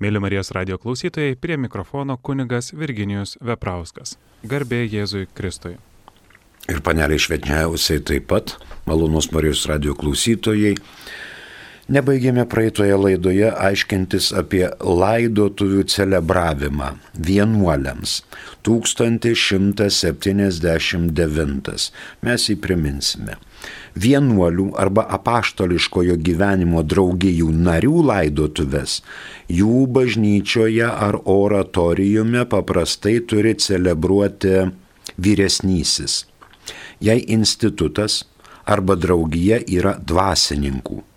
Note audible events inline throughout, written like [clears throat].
Mėly Marijos radio klausytojai, prie mikrofono kunigas Virginijus Veprauskas. Garbė Jėzui Kristui. Ir paneliai švetniausiai taip pat, malonus Marijos radio klausytojai. Nebaigėme praeitoje laidoje aiškintis apie laidotuvių celebravimą vienuoliams 1179. Mes jį priminsime. Vienuolių arba apaštališkojo gyvenimo draugijų narių laidotuvės jų bažnyčioje ar oratorijume paprastai turi celebruoti vyresnysis. Jei institutas arba draugija yra dvasininkų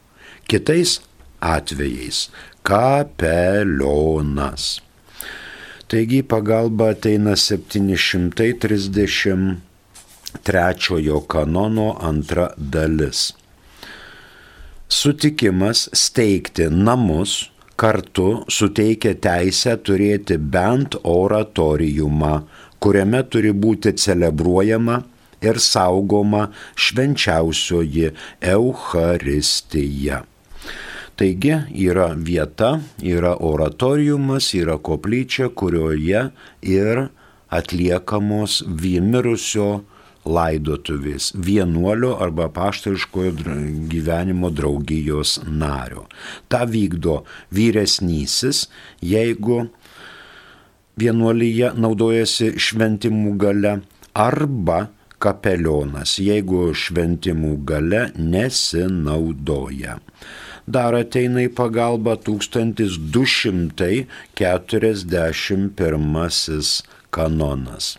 kitais atvejais kapelionas. Taigi pagalba ateina 733 kanono antra dalis. Sutikimas steigti namus kartu suteikia teisę turėti bent oratoriumą, kuriame turi būti celebruojama ir saugoma švenčiausioji Euharistija. Taigi yra vieta, yra oratoriumas, yra koplyčia, kurioje ir atliekamos mirusio laidotuvės vienuolio arba paštaiškojo gyvenimo draugijos nario. Ta vykdo vyresnysis, jeigu vienuolyje naudojasi šventimų gale arba kapelionas, jeigu šventimų gale nesinaudoja dar ateina į pagalbą 1241 kanonas.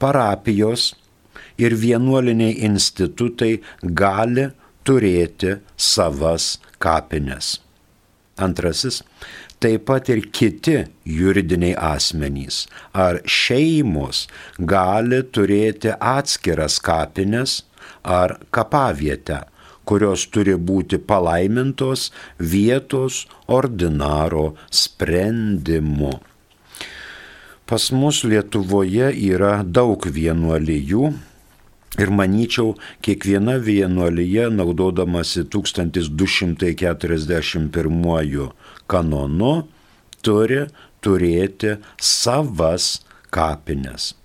Parapijos ir vienuoliniai institutai gali turėti savas kapines. Antrasis taip pat ir kiti juridiniai asmenys ar šeimos gali turėti atskiras kapines ar kapavietę, kurios turi būti palaimintos vietos ordinaro sprendimu. Pas mus Lietuvoje yra daug vienuolijų ir manyčiau, kiekviena vienuolyje naudodamasi 1241 kanonu turi turėti savas kapines.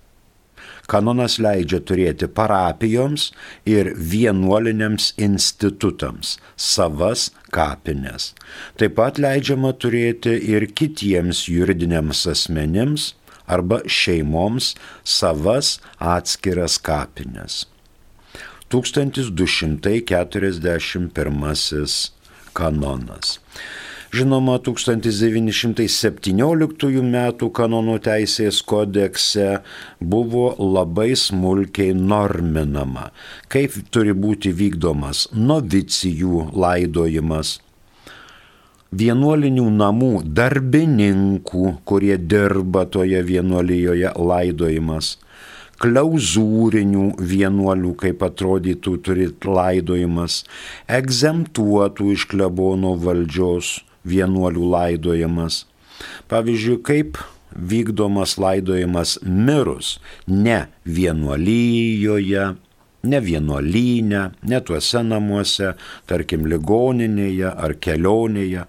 Kanonas leidžia turėti parapijoms ir vienuoliniams institutams savas kapines. Taip pat leidžiama turėti ir kitiems juridiniams asmenims arba šeimoms savas atskiras kapines. 1241 kanonas. Žinoma, 1917 m. kanonų teisės kodekse buvo labai smulkiai norminama, kaip turi būti vykdomas novicijų laidojimas, vienuolinių namų darbininkų, kurie dirba toje vienuolijoje laidojimas, klauzūrinių vienuolių, kaip atrodytų turit laidojimas, egzemtuotų iš klebono valdžios vienuolių laidojimas. Pavyzdžiui, kaip vykdomas laidojimas mirus ne vienuolyjoje, ne vienuolyne, ne tuose namuose, tarkim ligoninėje ar kelionėje,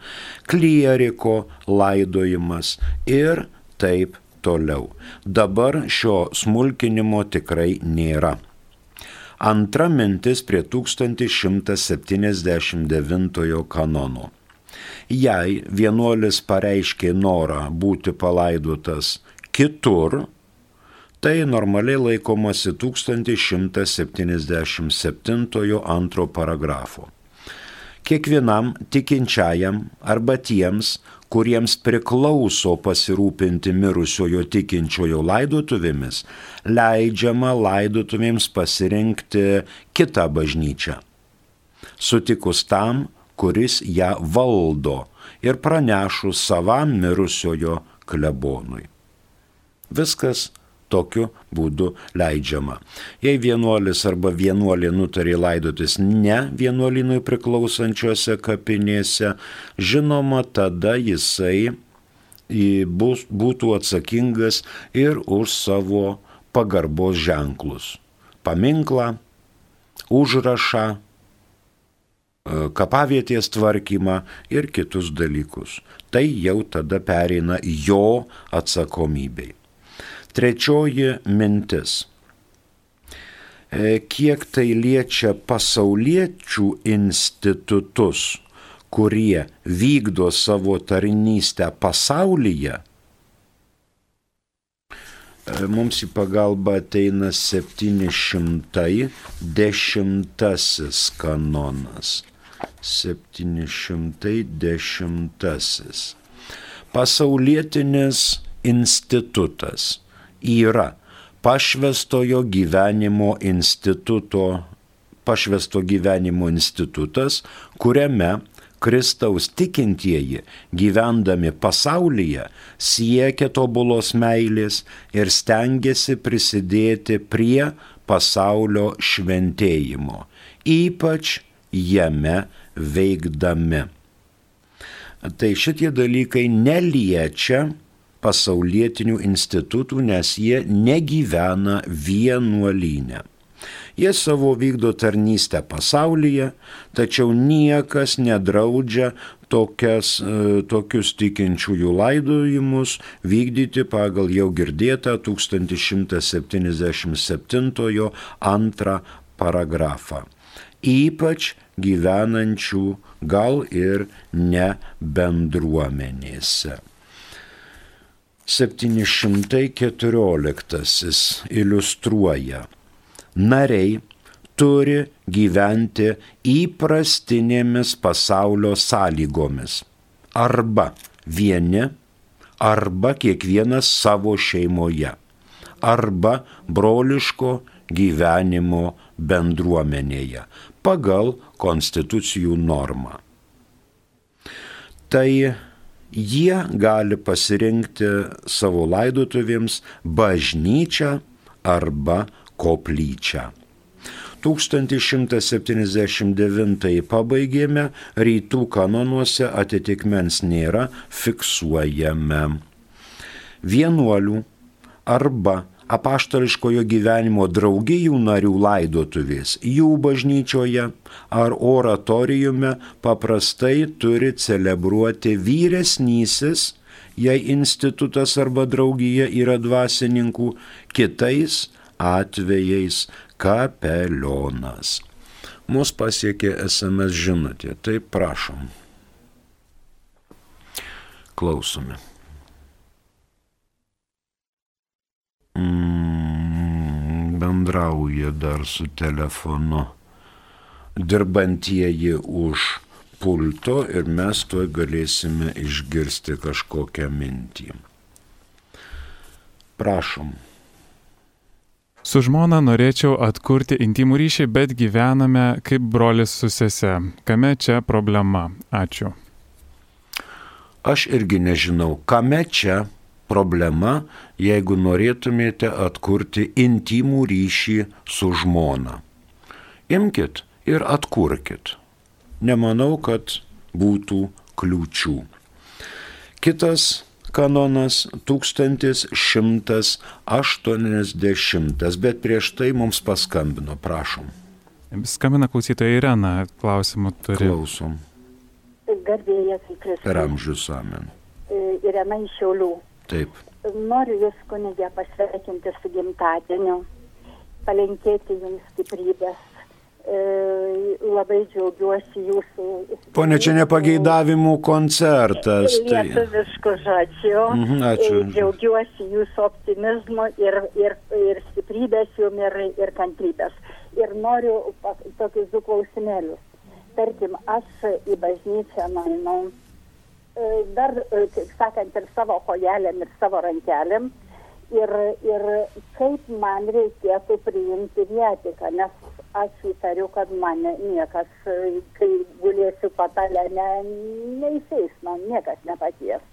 klieriko laidojimas ir taip toliau. Dabar šio smulkinimo tikrai nėra. Antra mintis prie 1179 kanono. Jei vienuolis pareiškė norą būti palaidotas kitur, tai normaliai laikomasi 1177 antro paragrafo. Kiekvienam tikinčiajam arba tiems, kuriems priklauso pasirūpinti mirusiojo tikinčiojo laidotuvėmis, leidžiama laidotuvėms pasirinkti kitą bažnyčią. Sutikus tam, kuris ją valdo ir pranešus savam mirusiojo klebonui. Viskas tokiu būdu leidžiama. Jei vienuolis arba vienuolė nutarė laidotis ne vienuolinui priklausančiose kapinėse, žinoma, tada jisai bus, būtų atsakingas ir už savo pagarbos ženklus. Paminklą, užrašą, kapavietės tvarkymą ir kitus dalykus. Tai jau tada pereina jo atsakomybei. Trečioji mintis. E, kiek tai liečia pasauliečių institutus, kurie vykdo savo tarnystę pasaulyje, e, mums į pagalbą ateina 710 kanonas. 710. Pasaulietinis institutas yra pašvestojo gyvenimo instituto, pašvesto gyvenimo institutas, kuriame Kristaus tikintieji, gyvendami pasaulyje, siekia tobulos meilės ir stengiasi prisidėti prie pasaulio šventėjimo, ypač jame veikdami. Tai šitie dalykai neliečia pasaulietinių institutų, nes jie negyvena vienuolynę. Jie savo vykdo tarnystę pasaulyje, tačiau niekas nedraudžia tokias, e, tokius tikinčiųjų laidojimus vykdyti pagal jau girdėtą 1177 antrą paragrafą. Ypač gyvenančių gal ir ne bendruomenėse. 714 iliustruoja, nariai turi gyventi įprastinėmis pasaulio sąlygomis. Arba vieni, arba kiekvienas savo šeimoje, arba broliško gyvenimo bendruomenėje pagal konstitucijų normą. Tai jie gali pasirinkti savo laidotuvėms bažnyčią arba koplyčią. 1179 pabaigėme, rytų kanonuose atitikmens nėra, fiksuojame. Vienuolių arba apaštališkojo gyvenimo draugijų narių laidotuvės jų bažnyčioje ar oratorijume paprastai turi celebruoti vyresnysis, jei institutas arba draugija yra dvasininkų, kitais atvejais kapelionas. Mūsų pasiekė SMS žinutė, tai prašom. Klausome. Mm, bendrauja dar su telefonu dirbantieji už pulto ir mes tuoj galėsime išgirsti kažkokią mintį. Prašom. Su žmona norėčiau atkurti intimų ryšį, bet gyvename kaip brolis su sese. Kame čia problema? Ačiū. Aš irgi nežinau, kame čia problema, jeigu norėtumėte atkurti intimų ryšį su žmona. Imkit ir atkurkit. Nemanau, kad būtų kliūčių. Kitas kanonas 1180, bet prieš tai mums paskambino, prašom. Skambina klausytoja Irena, klausimų turi. Klausom. Garbėjas į Kristų. Per amžius amen. Irena iš Šiaulių. Taip. Noriu Jūs, kunigė, pasveikinti su gimtadieniu, palinkėti Jums stiprybės. E, labai džiaugiuosi Jūsų. Pone, čia nepageidavimų koncertas. Tai... Lietuviškų žodžių. Mhm, ačiū. E, džiaugiuosi Jūsų optimizmu ir, ir, ir stiprybės Jums ir, ir kantrybės. Ir noriu tokius du klausimėlius. Tarkim, aš į bažnyčią E, dar, e, kaip sakant, ir savo kojelėm, ir savo rankelėm. Ir, ir kaip man reikėtų priimti vietiką, nes aš įtariu, kad mane niekas, e, kai gulėsiu patalę, ne, neįseis, man niekas nepaties.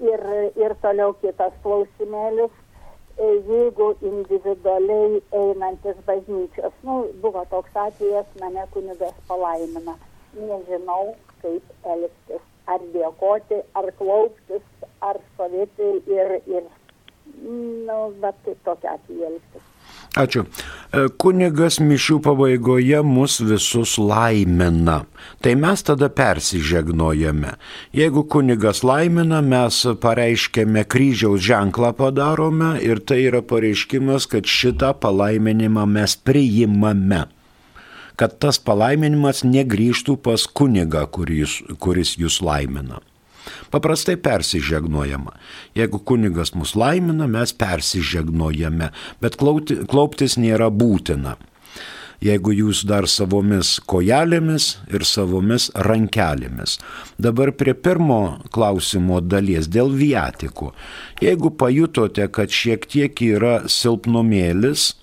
Ir, ir toliau kitas klausimėlis, jeigu individualiai einantis bažnyčios, nu, buvo toks atvejas, mane kunigas palaimina, nežinau, kaip elgtis ar dėkoti, ar klauptis, ar stovėti ir, ir nu, bet kaip tokia atveju elgtis. Ačiū. E, kunigas mišių pabaigoje mus visus laimina. Tai mes tada persižegnojame. Jeigu kunigas laimina, mes pareiškėme kryžiaus ženklą padarome ir tai yra pareiškimas, kad šitą palaiminimą mes priimame kad tas palaiminimas negryžtų pas kunigą, kuris, kuris jūs laimina. Paprastai persižegnojama. Jeigu kunigas mus laimina, mes persižegnojame, bet klaupti, klauptis nėra būtina. Jeigu jūs dar savomis kojelėmis ir savomis rankelėmis. Dabar prie pirmo klausimo dalies dėl viatikų. Jeigu pajutote, kad šiek tiek yra silpnumėlis,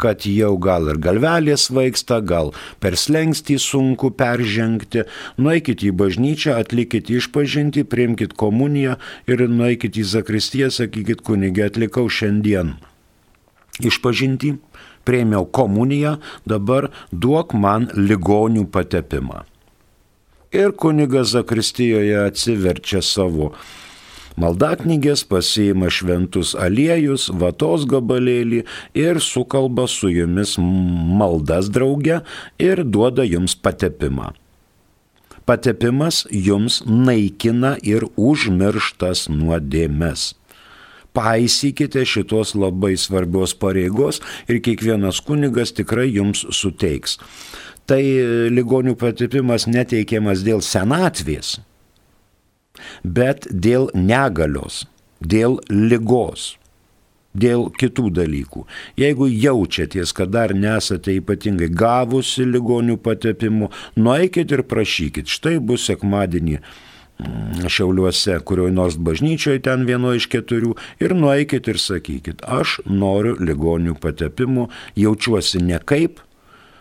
kad jau gal ir galvelės vaiksta, gal per slengstį sunku peržengti, nueikit į bažnyčią, atlikit išpažinti, priimkite komuniją ir nueikit į zakristiją, sakykit kunigė, atlikau šiandien išpažinti, prieimiau komuniją, dabar duok man ligonių patepimą. Ir kunigas Zakristijoje atsiverčia savo maldaknygės, pasiima šventus aliejus, vatos gabalėlį ir sukalba su jumis maldas drauge ir duoda jums patepimą. Patepimas jums naikina ir užmirštas nuodėmes paisykite šitos labai svarbios pareigos ir kiekvienas kunigas tikrai jums suteiks. Tai ligonių patepimas neteikiamas dėl senatvės, bet dėl negalios, dėl lygos, dėl kitų dalykų. Jeigu jaučiaties, kad dar nesate ypatingai gavusi ligonių patepimų, nueikit ir prašykit. Štai bus sekmadienį mm, Šiauliuose, kurioje nors bažnyčioje ten vieno iš keturių ir nueikit ir sakykit, aš noriu ligonių patepimų, jaučiuosi ne kaip, e,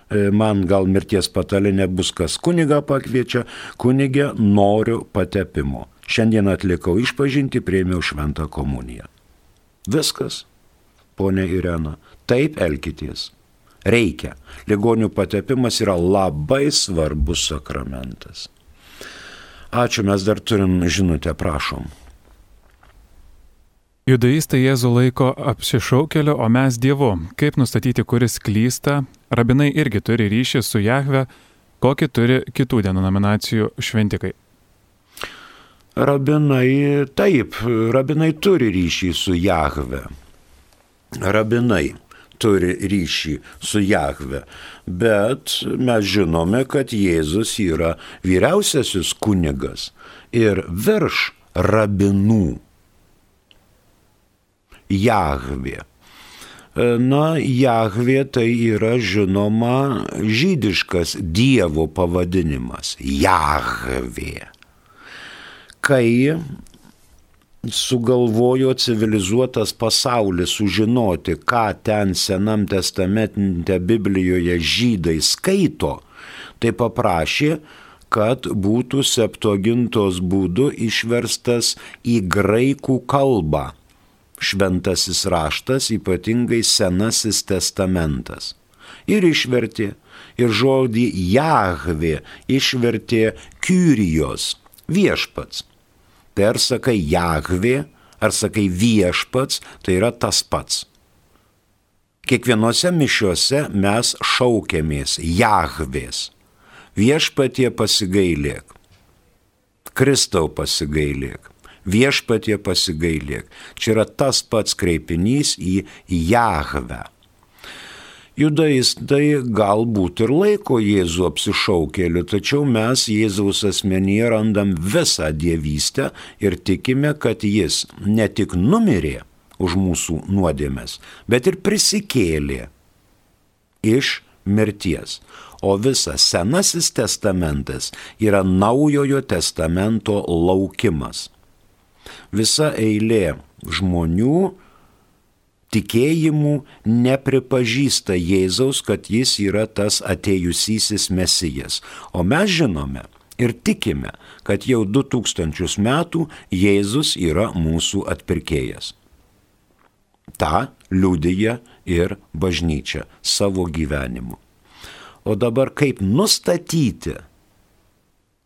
man gal mirties patalinė bus kas kuniga pakviečia, kunigė noriu patepimo. Šiandien atlikau išpažinti, prieimiau šventą komuniją. Viskas, ponė Irena, taip elkitės. Reikia. Ligonių patepimas yra labai svarbus sakramentas. Ačiū, mes dar turim žinutę, prašom. Judaistai Jėzų laiko apsišaukeliu, o mes Dievu. Kaip nustatyti, kuris klysta? Rabinai irgi turi ryšį su Jahve, kokį turi kitų denominacijų šventikai. Rabinai, taip, rabinai turi ryšį su Jahve. Rabinai turi ryšį su Jahve, bet mes žinome, kad Jėzus yra vyriausiasis kunigas ir virš rabinų Jahvė. Na, Jahvė tai yra žinoma žydiškas Dievo pavadinimas - Jahvė. Kai sugalvojo civilizuotas pasaulis sužinoti, ką ten Senam testamente Biblijoje žydai skaito, tai paprašė, kad būtų septogintos būdu išverstas į graikų kalbą šventasis raštas, ypatingai Senasis testamentas. Ir išvertė, ir žodį Jahvė išvertė Kyrijos viešpats. Tai ar sakai Jahvė, ar sakai viešpats, tai yra tas pats. Kiekvienose mišiuose mes šaukėmės Jahvės. Viešpatie pasigailėk. Kristau pasigailėk. Viešpatie pasigailėk. Čia yra tas pats kreipinys į Jahvę. Judaistai galbūt ir laiko Jėzų apsišaukėliu, tačiau mes Jėzaus asmenyje randam visą dievystę ir tikime, kad jis ne tik numirė už mūsų nuodėmės, bet ir prisikėlė iš mirties. O visas Senasis testamentas yra naujojo testamento laukimas. Visa eilė žmonių, tikėjimu nepripažįsta Jėzaus, kad jis yra tas atėjusysis mesijas. O mes žinome ir tikime, kad jau 2000 metų Jėzus yra mūsų atpirkėjas. Ta liudyja ir bažnyčia savo gyvenimu. O dabar kaip nustatyti,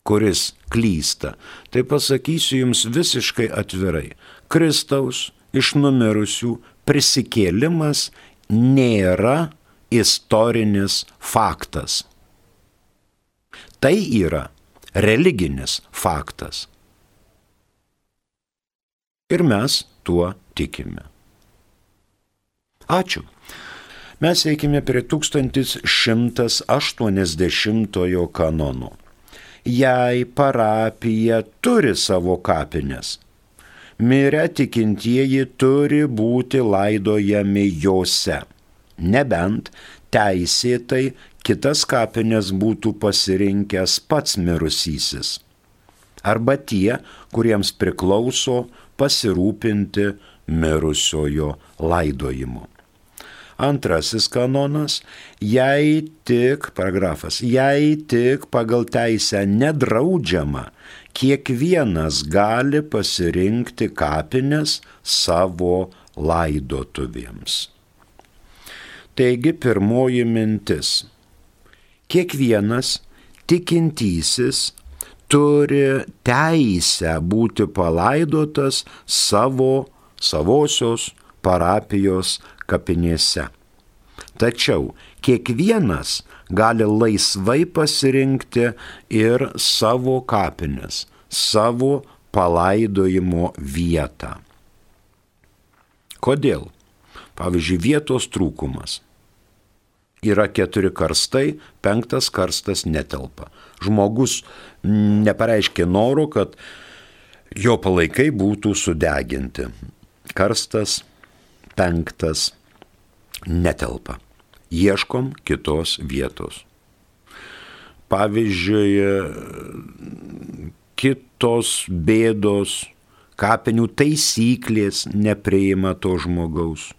kuris klysta, tai pasakysiu jums visiškai atvirai. Kristaus iš numirusių prisikėlimas nėra istorinis faktas. Tai yra religinis faktas. Ir mes tuo tikime. Ačiū. Mes eikime prie 1180 kanono. Jei parapija turi savo kapines, mirę tikintieji turi būti laidojami juose, nebent teisėtai kitas kapines būtų pasirinkęs pats mirusysis. Arba tie, kuriems priklauso pasirūpinti mirusiojo laidojimu. Antrasis kanonas, jei tik, paragrafas, jei tik pagal teisę nedraudžiama, kiekvienas gali pasirinkti kapines savo laidotuvėms. Taigi pirmoji mintis. Kiekvienas tikintysis turi teisę būti palaidotas savo savosios parapijos kapinėse. Tačiau kiekvienas gali laisvai pasirinkti ir savo kapines, savo palaidojimo vietą. Kodėl? Pavyzdžiui, vietos trūkumas. Yra keturi karstai, penktas karstas netelpa. Žmogus nepareiškė noro, kad jo palaikai būtų sudeginti karstas, penktas netelpa. Ieškom kitos vietos. Pavyzdžiui, kitos bėdos, kapinių taisyklės nepriima to žmogaus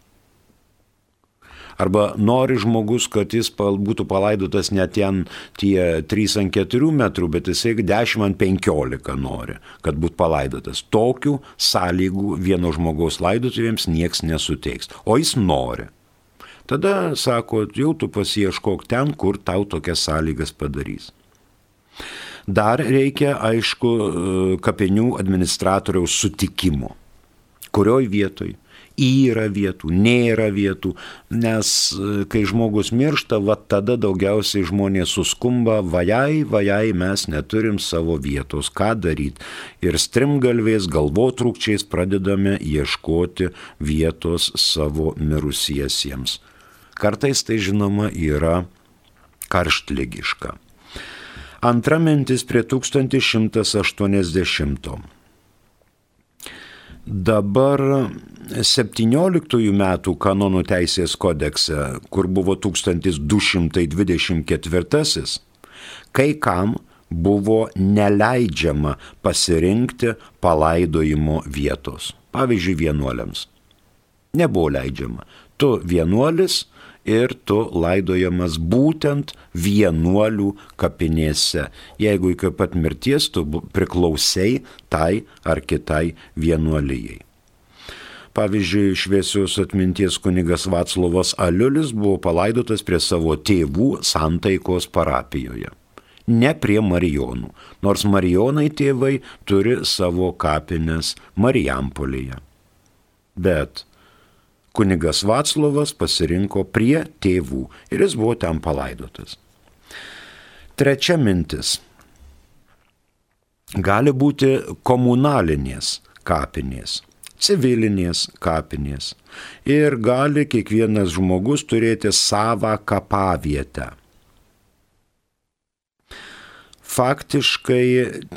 arba nori žmogus, kad jis būtų palaidotas ne ten tie 3 ant 4 metrų, bet jisai 10 ant 15 nori, kad būtų palaidotas. Tokių sąlygų vieno žmogaus laidotuvėms nieks nesuteiks, o jis nori. Tada sako, jau tu pasieškok ten, kur tau tokias sąlygas padarys. Dar reikia, aišku, kapinių administratoriaus sutikimo. Kurioj vietoj? Yra vietų, nėra vietų, nes e, kai žmogus miršta, va tada daugiausiai žmonės suskumba, vajai, vajai, mes neturim savo vietos, ką daryti. Ir strimgalvės galvotrukčiais pradedame ieškoti vietos savo mirusiesiems. Kartais tai žinoma yra karštlygiška. Antra mintis prie 1180. Dabar 17 metų kanonų teisės kodekse, kur buvo 1224, kai kam buvo neleidžiama pasirinkti palaidojimo vietos. Pavyzdžiui, vienuoliams. Nebuvo leidžiama. Tu vienuolis ir tu laidojamas būtent vienuolių kapinėse. Jeigu iki pat mirties tu priklausai tai ar kitai vienuolijai. Pavyzdžiui, šviesios atminties kunigas Vaclovas Aliulis buvo palaidotas prie savo tėvų santaikos parapijoje. Ne prie Marijonų, nors Marijonai tėvai turi savo kapines Marijampolėje. Bet kunigas Vaclovas pasirinko prie tėvų ir jis buvo ten palaidotas. Trečia mintis. Gali būti komunalinės kapinės, civilinės kapinės ir gali kiekvienas žmogus turėti savą kapavietę faktiškai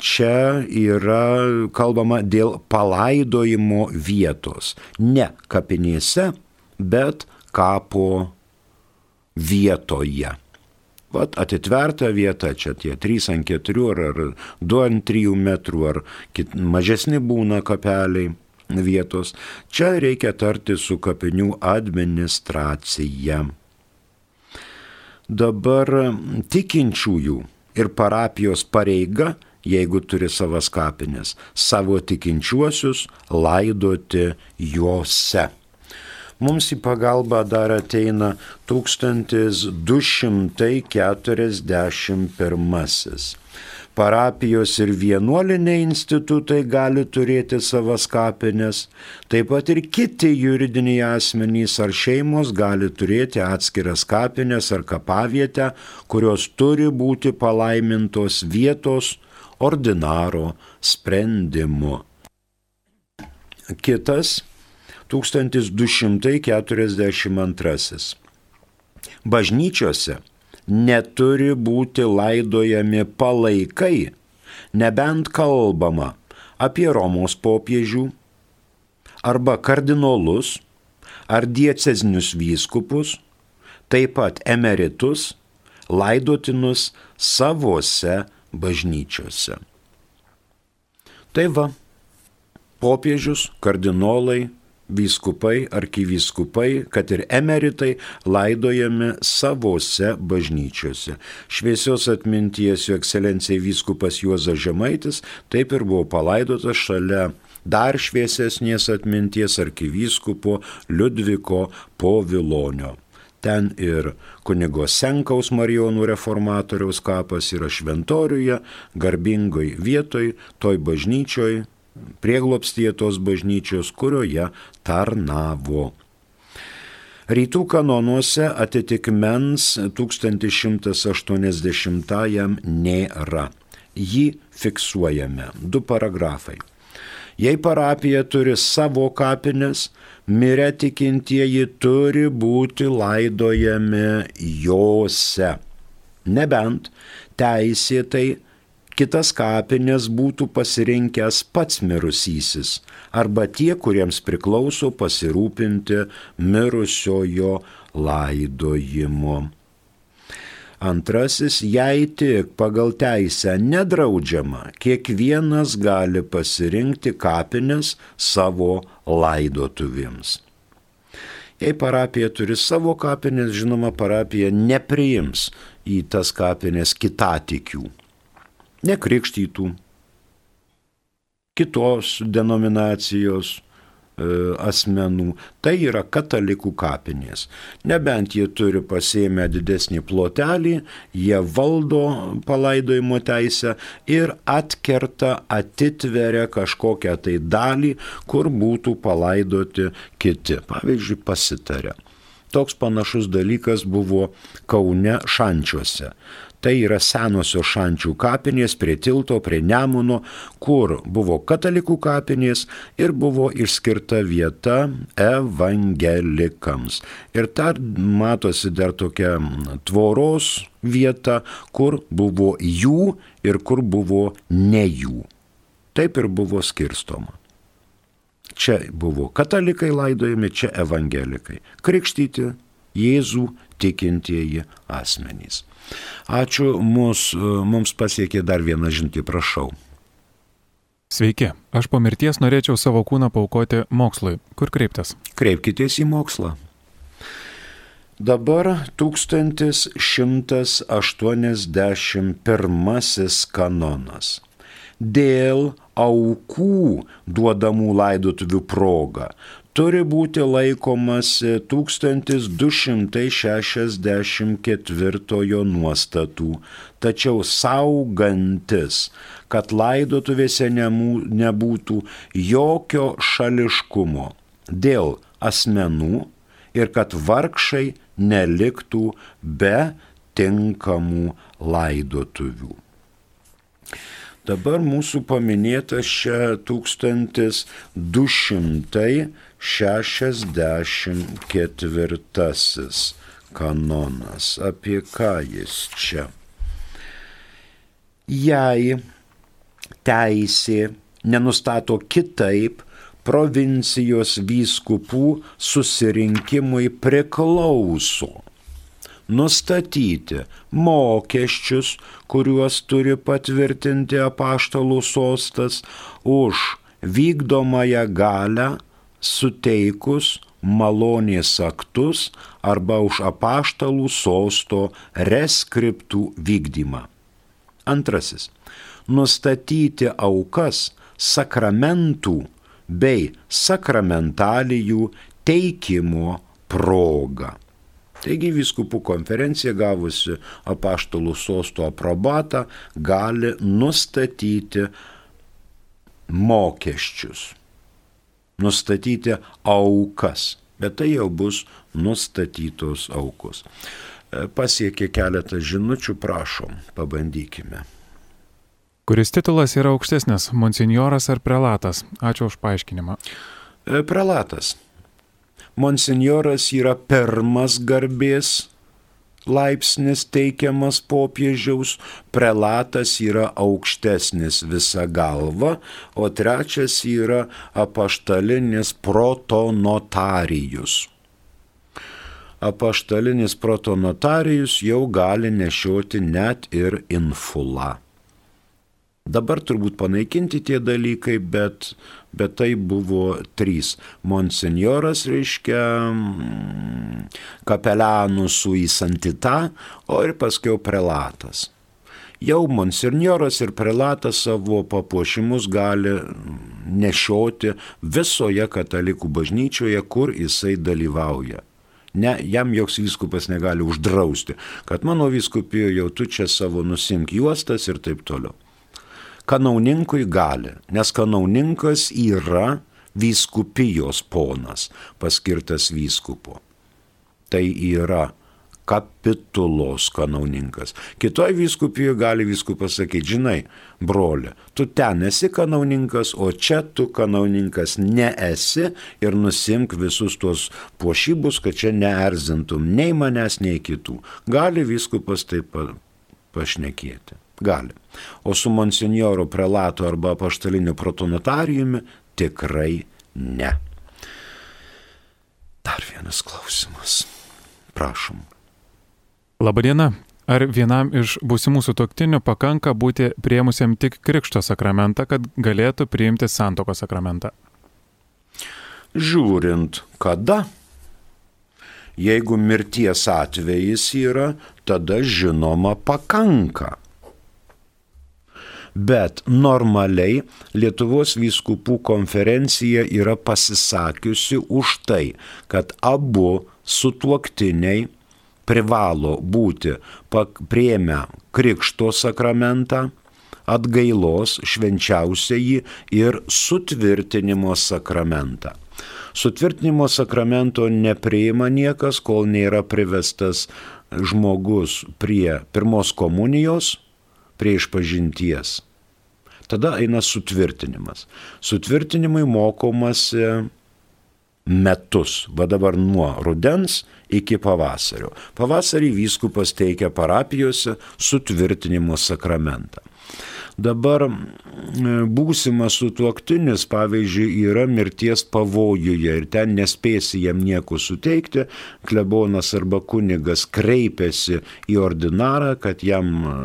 čia yra kalbama dėl palaidojimo vietos. Ne kapinėse, bet kapo vietoje. Vat atitverta vieta, čia tie 3 ant 4 ar, ar 2 ant 3 metrų, ar kit, mažesni būna kapeliai vietos. Čia reikia tarti su kapinių administracija. Dabar tikinčiųjų ir parapijos pareiga, jeigu turi savas kapines, savo tikinčiuosius laidoti juose. Mums į pagalbą dar ateina 1241 parapijos ir vienuoliniai institutai gali turėti savas kapines, taip pat ir kiti juridiniai asmenys ar šeimos gali turėti atskiras kapines ar kapavietę, kurios turi būti palaimintos vietos ordinaro sprendimu. Kitas 1242. Bažnyčiose neturi būti laidojami palaikai, nebent kalbama apie Romos popiežių arba kardinolus ar diecezinius vyskupus, taip pat emeritus, laidotinus savose bažnyčiose. Tai va, popiežius, kardinolai, vyskupai, arkivyskupai, kad ir emeritai laidojami savose bažnyčiose. Šviesios atminties jo ekscelencijai vyskupas Juozas Žemaitis taip ir buvo palaidotas šalia dar šviesesnės atminties arkivyskupo Liudviko Povilonio. Ten ir kunigo Senkaus Marijonų reformatoriaus kapas yra šventoriuje, garbingoj vietoj, toj bažnyčioj, prieglopstyje tos bažnyčios, kurioje tarnavo. Rytų kanonuose atitikmens 1180-ajam nėra. Jį fiksuojame. Du paragrafai. Jei parapija turi savo kapines, mirę tikintieji turi būti laidojami jose. Nebent teisėtai kitas kapines būtų pasirinkęs pats mirusysis arba tie, kuriems priklauso pasirūpinti mirusiojo laidojimu. Antrasis, jei tik pagal teisę nedraudžiama, kiekvienas gali pasirinkti kapines savo laidotuvėms. Jei parapija turi savo kapines, žinoma, parapija nepriims į tas kapines kitatikių nekrikštytų, kitos denominacijos e, asmenų. Tai yra katalikų kapinės. Nebent jie turi pasėmę didesnį plotelį, jie valdo palaidojimo teisę ir atkerta, atitveria kažkokią tai dalį, kur būtų palaidoti kiti. Pavyzdžiui, pasitarė. Toks panašus dalykas buvo Kaune šančiuose. Tai yra senosios šančių kapinės prie tilto, prie Nemuno, kur buvo katalikų kapinės ir buvo išskirta vieta evangelikams. Ir dar matosi dar tokia tvoros vieta, kur buvo jų ir kur buvo ne jų. Taip ir buvo skirstoma. Čia buvo katalikai laidojami, čia evangelikai. Krikštyti Jėzų tikintieji asmenys. Ačiū, mus, mums pasiekė dar vieną žinti, prašau. Sveiki, aš po mirties norėčiau savo kūną paukoti mokslui. Kur kreiptis? Kreipkitės į mokslą. Dabar 1181 kanonas. Dėl aukų duodamų laidotuvių proga turi būti laikomas 1264 nuostatų, tačiau saugantis, kad laidotuvėse nebūtų jokio šališkumo dėl asmenų ir kad vargšai neliktų be tinkamų laidotuvių. Dabar mūsų paminėtas čia 1264 kanonas. Apie ką jis čia? Jei teisė nenustato kitaip, provincijos vyskupų susirinkimui priklauso nustatyti mokesčius, kuriuos turi patvirtinti apaštalų sostas už vykdomąją galę suteikus malonės aktus arba už apaštalų sosto reskriptų vykdymą. Antrasis. Nustatyti aukas sakramentų bei sakramentalijų teikimo proga. Taigi viskupų konferencija gavusi apaštalų sosto aprobatą gali nustatyti mokesčius, nustatyti aukas, bet tai jau bus nustatytos aukos. E, pasiekė keletą žinučių, prašom, pabandykime. Kuris titulas yra aukštesnis - monsinjoras ar prelatas? Ačiū už paaiškinimą. E, prelatas monsinjoras yra pirmas garbės laipsnis teikiamas popiežiaus, prelatas yra aukštesnis visa galva, o trečias yra apaštalinis protonotarijus. Apaštalinis protonotarijus jau gali nešioti net ir infula. Dabar turbūt panaikinti tie dalykai, bet, bet tai buvo trys. Monsignoras reiškia mm, kapelianų su įsantita, o ir paskiau prelatas. Jau monsignoras ir prelatas savo papuošimus gali nešioti visoje katalikų bažnyčioje, kur jisai dalyvauja. Ne, jam joks vyskupas negali uždrausti, kad mano vyskupijoje jau tu čia savo nusimk juostas ir taip toliau. Kanauninkui gali, nes kanauninkas yra vyskupijos ponas, paskirtas vyskupu. Tai yra kapitulos kanauninkas. Kitoj vyskupijoje gali vyskupas sakyti, žinai, broli, tu ten esi kanauninkas, o čia tu kanauninkas neesi ir nusimk visus tuos puošybus, kad čia neerzintum nei manęs, nei kitų. Gali vyskupas taip pašnekėti. Gali. O su monsinjoru prelatu arba paštaliniu protonotariumi tikrai ne. Dar vienas klausimas. Prašom. Labadiena. Ar vienam iš būsimų sutoktinių pakanka būti priemusiam tik Krikšto sakramentą, kad galėtų priimti santoko sakramentą? Žiūrint, kada. Jeigu mirties atvejis yra, tada žinoma pakanka. Bet normaliai Lietuvos vyskupų konferencija yra pasisakiusi už tai, kad abu sutuoktiniai privalo būti prieimę Krikšto sakramentą, atgailos švenčiausiai ir sutvirtinimo sakramentą. Sutvirtinimo sakramento nepriima niekas, kol nėra privestas žmogus prie pirmos komunijos, prie išpažinties tada eina sutvirtinimas. Sutvirtinimui mokomasi metus, va dabar nuo rudens iki pavasario. Pavasarį vyskupas teikia parapijose sutvirtinimo sakramentą. Dabar būsimas sutuoktinis, pavyzdžiui, yra mirties pavojuje ir ten nespėsi jam nieko suteikti, klebonas arba kunigas kreipiasi į ordinarą, kad jam e,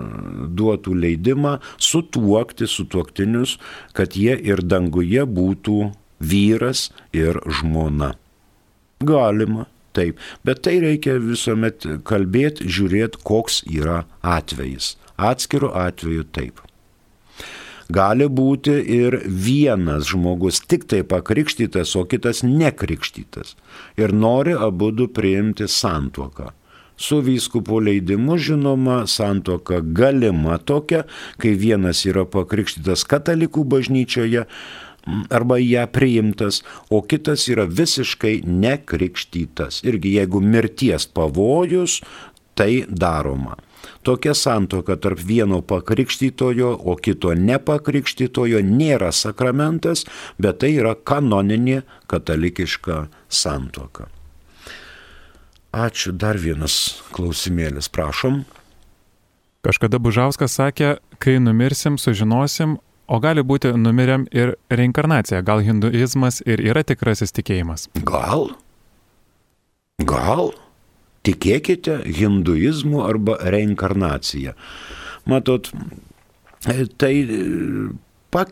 duotų leidimą sutuokti sutuoktinius, kad jie ir danguje būtų vyras ir žmona. Galima, taip, bet tai reikia visuomet kalbėti, žiūrėti, koks yra atvejis. Atskiru atveju taip gali būti ir vienas žmogus tik tai pakrikštytas, o kitas nekrikštytas. Ir nori abu du priimti santuoką. Su vyskupo leidimu žinoma santoka galima tokia, kai vienas yra pakrikštytas katalikų bažnyčioje arba ją priimtas, o kitas yra visiškai nekrikštytas. Irgi jeigu mirties pavojus, tai daroma. Tokia santoka tarp vieno pakrikštytojo, o kito nepakrikštytojo nėra sakramentas, bet tai yra kanoninė katalikiška santoka. Ačiū, dar vienas klausimėlis, prašom. Kažkada Bužauskas sakė, kai numirsim, sužinosim, o gali būti numirėm ir reinkarnacija. Gal hinduizmas ir yra tikrasis tikėjimas? Gal. Gal tikėkite hinduizmu arba reinkarnacija. Matot, tai pak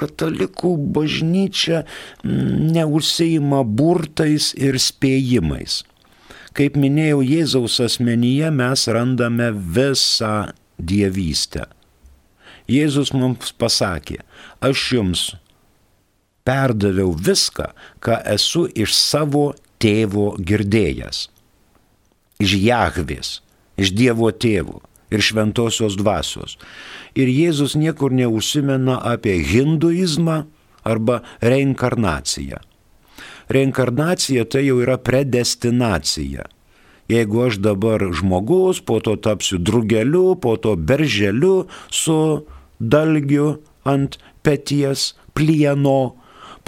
katalikų bažnyčia neužseima burtais ir spėjimais. Kaip minėjau, Jėzaus asmenyje mes randame visą dievystę. Jėzus mums pasakė, aš jums perdaviau viską, ką esu iš savo tėvo girdėjęs. Iš Jahvės, iš Dievo tėvo ir šventosios dvasios. Ir Jėzus niekur neužsimena apie hinduizmą arba reinkarnaciją. Reinkarnacija tai jau yra predestinacija. Jeigu aš dabar žmogus, po to tapsiu drugeliu, po to berželiu su dalgiu ant peties, plieno,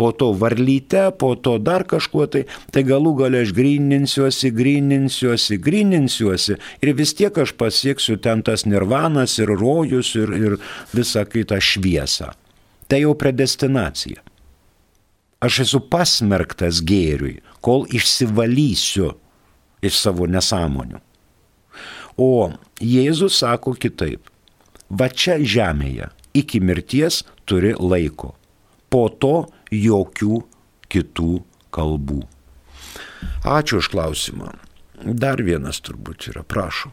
po to varlyte, po to dar kažkuo tai, tai galų galę aš grininsiuosi, grininsiuosi, grininsiuosi ir vis tiek aš pasieksiu ten tas nirvanas ir rojus ir, ir visą kitą šviesą. Tai jau predestinacija. Aš esu pasmerktas gėriui, kol išsivalysiu iš savo nesąmonių. O Jėzus sako kitaip. Va čia žemėje iki mirties turi laiko. Po to jokių kitų kalbų. Ačiū už klausimą. Dar vienas turbūt yra, prašau.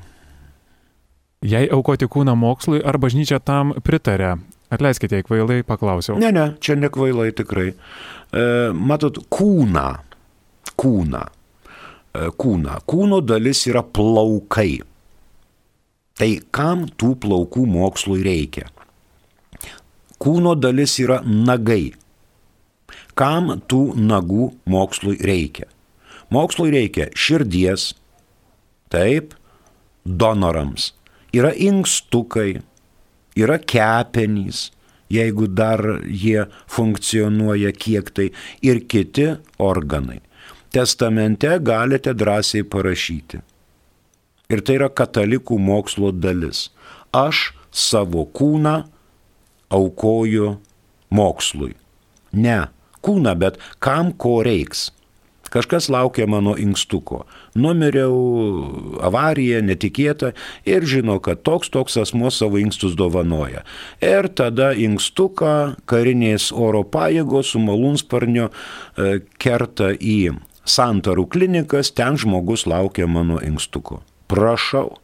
Jei aukoti kūną mokslui, ar bažnyčia tam pritarė? Atleiskite, jei kvailai paklausiau. Ne, ne, čia ne kvailai tikrai. E, matot, kūną, kūną, e, kūną, kūno dalis yra plaukai. Tai kam tų plaukų mokslui reikia? Kūno dalis yra nagai. Kam tų nagų mokslui reikia? Mokslui reikia širdies, taip, donorams. Yra inkstukai, yra kepenys, jeigu dar jie funkcionuoja kiek tai, ir kiti organai. Testamente galite drąsiai parašyti. Ir tai yra katalikų mokslo dalis. Aš savo kūną aukoju mokslui. Ne kūną, bet kam ko reiks. Kažkas laukia mano inkstuko. Numiriau avariją, netikėtą ir žino, kad toks toks asmo savo inkstus dovanoja. Ir tada inkstuką karinės oro pajėgos su malūnsparnio e, kerta į santarų klinikas, ten žmogus laukia mano inkstuko. Prašau.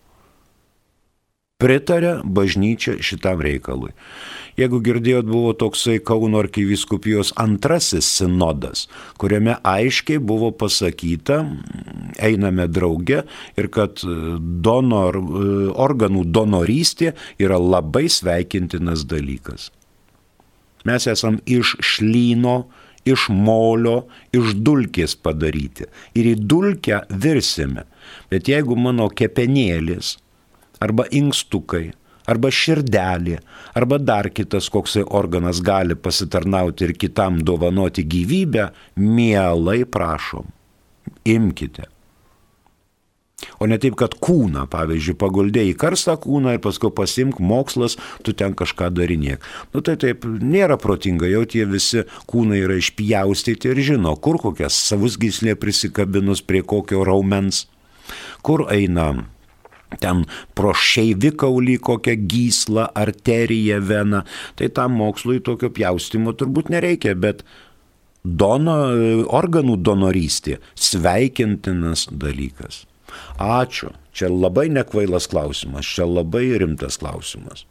Pritarė bažnyčia šitam reikalui. Jeigu girdėjot, buvo toksai Kauno arkiviskupijos antrasis sinodas, kuriame aiškiai buvo pasakyta, einame drauge ir kad donor, organų donorystė yra labai sveikintinas dalykas. Mes esam iš šlyno, iš molio, iš dulkės padaryti. Ir į dulkę virsime. Bet jeigu mano kepenėlis arba inkstukai arba širdelė, arba dar kitas koksai organas gali pasitarnauti ir kitam dovanoti gyvybę, mielai prašom, imkite. O ne taip, kad kūną, pavyzdžiui, paguldė į karstą kūną ir paskui pasimk mokslas, tu ten kažką darinėk. Nu tai taip nėra protinga, jau tie visi kūnai yra išpjaustyti ir žino, kur kokias savus gyslė prisikabinus prie kokio raumens, kur eina ten pro šeivikaulį kokią gyslą, arteriją, veną, tai tam mokslui tokio pjaustimo turbūt nereikia, bet dono, organų donorystė sveikintinas dalykas. Ačiū. Čia labai nekvailas klausimas, čia labai rimtas klausimas.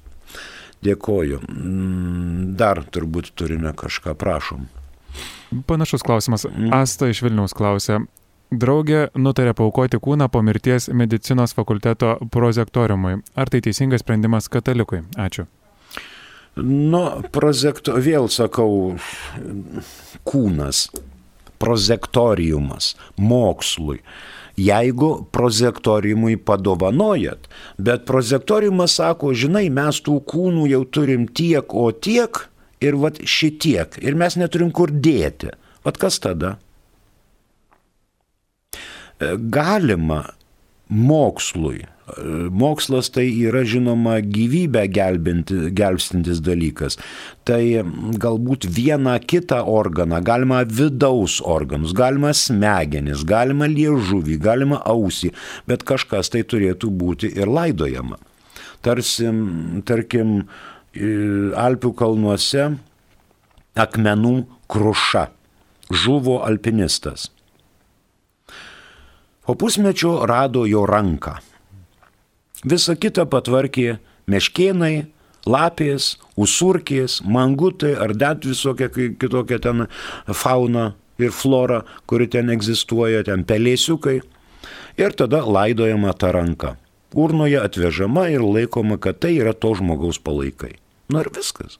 Dėkoju. Mm, dar turbūt turime kažką, prašom. Panašus klausimas. Mm. Asta iš Vilniaus klausė, Draugė nutarė paukoti kūną po mirties medicinos fakulteto prozektoriumui. Ar tai teisingas sprendimas katalikui? Ačiū. Nu, prozekto, vėl sakau, kūnas, prozektoriumas, mokslui. Jeigu prozektoriumui padovanojat, bet prozektoriumas sako, žinai, mes tų kūnų jau turim tiek, o tiek ir vat šitiek, ir mes neturim kur dėti. Vat kas tada? Galima mokslui. Mokslas tai yra žinoma gyvybę gelbstintis dalykas. Tai galbūt vieną kitą organą, galima vidaus organus, galima smegenis, galima liežuvį, galima ausį, bet kažkas tai turėtų būti ir laidojama. Tarsi, tarkim, Alpių kalnuose akmenų kruša. Žuvo alpinistas. Po pusmečio rado jo ranką. Visa kita patvarkė meškėnai, lapės, usurkės, mangutai ar net visokia kitokia ten fauna ir flora, kuri ten egzistuoja, ten pelėsiukai. Ir tada laidojama ta ranka. Urnoje atvežama ir laikoma, kad tai yra to žmogaus palaikai. Nu ir viskas.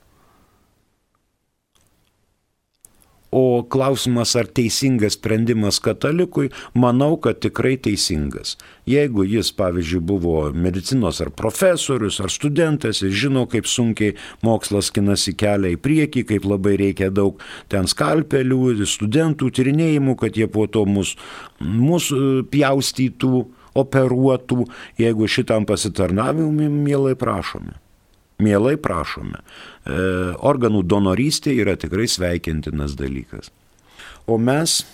O klausimas, ar teisingas sprendimas katalikui, manau, kad tikrai teisingas. Jeigu jis, pavyzdžiui, buvo medicinos ar profesorius, ar studentas ir žino, kaip sunkiai mokslas kinasi kelią į priekį, kaip labai reikia daug ten skalpelių, studentų tyrinėjimų, kad jie po to mus, mus e, pjaustytų, operuotų, jeigu šitam pasitarnavimui mielai prašome mielai prašome. E, organų donorystė yra tikrai sveikintinas dalykas. O mes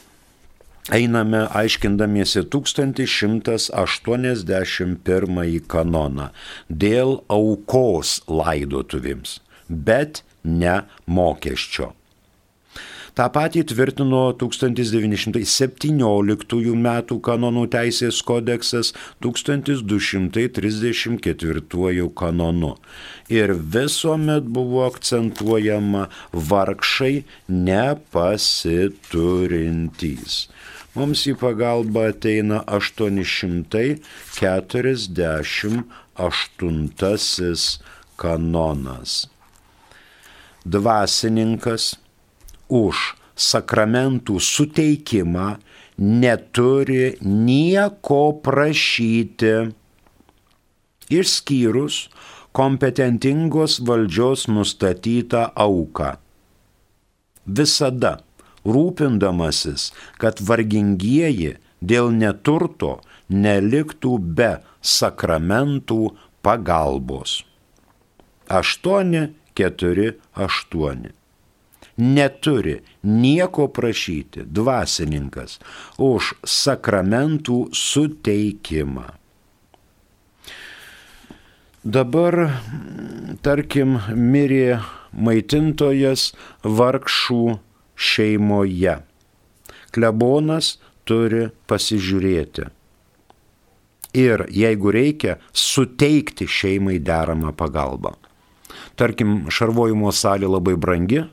einame aiškindamiesi 1181 kanoną dėl aukos laidotuvėms, bet ne mokesčio. Ta patį tvirtino 1917 m. kanonų teisės kodeksas 1234 kanonu. Ir visuomet buvo akcentuojama vargšai nepasiturintys. Mums į pagalbą ateina 848 kanonas. Dvasininkas už sakramentų suteikimą neturi nieko prašyti, išskyrus kompetentingos valdžios nustatytą auką. Visada rūpindamasis, kad vargingieji dėl neturto neliktų be sakramentų pagalbos. 8, 4, 8 neturi nieko prašyti dvasininkas už sakramentų suteikimą. Dabar, tarkim, mirė maitintojas vargšų šeimoje. Klebonas turi pasižiūrėti. Ir jeigu reikia, suteikti šeimai deramą pagalbą. Tarkim, šarvojimo salė labai brangi,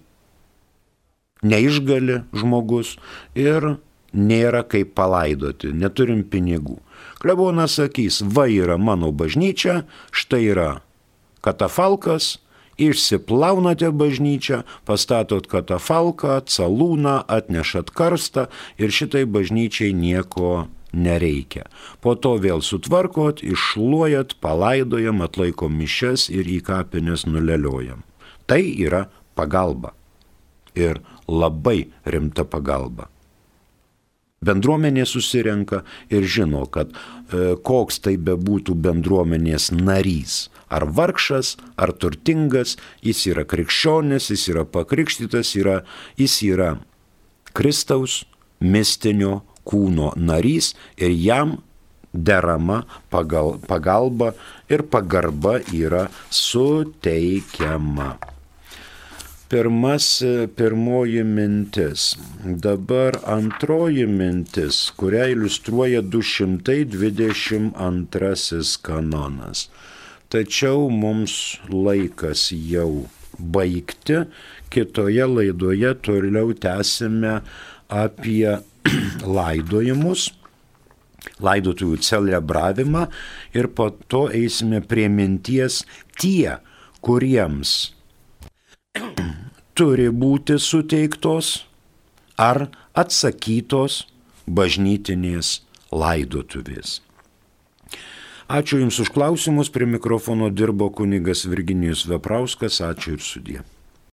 neišgali žmogus ir nėra kaip palaidoti, neturim pinigų. Klebonas sakys, va yra mano bažnyčia, štai yra katafalkas, išsiplaunate bažnyčią, pastatot katafalką, calūną, atnešat karstą ir šitai bažnyčiai nieko nereikia. Po to vėl sutvarkot, iššluojat, palaidojam, atlaikom mišes ir į kapines nuleliojam. Tai yra pagalba. Ir labai rimta pagalba. Bendruomenė susirenka ir žino, kad e, koks tai bebūtų bendruomenės narys, ar vargšas, ar turtingas, jis yra krikščionis, jis yra pakrikštytas, yra, jis yra Kristaus mistinio kūno narys ir jam derama pagal, pagalba ir pagarba yra suteikiama. Pirmas, pirmoji mintis. Dabar antroji mintis, kurią iliustruoja 222 kanonas. Tačiau mums laikas jau baigti. Kitoje laidoje toliau tęsime apie [clears throat] laidojimus, laidotųjų celebravimą ir po to eisime prie minties tie, kuriems [clears throat] turi būti suteiktos ar atsakytos bažnytinės laidotuvės. Ačiū Jums už klausimus, prie mikrofono dirbo kunigas Virginijus Veprauskas, ačiū ir sudė.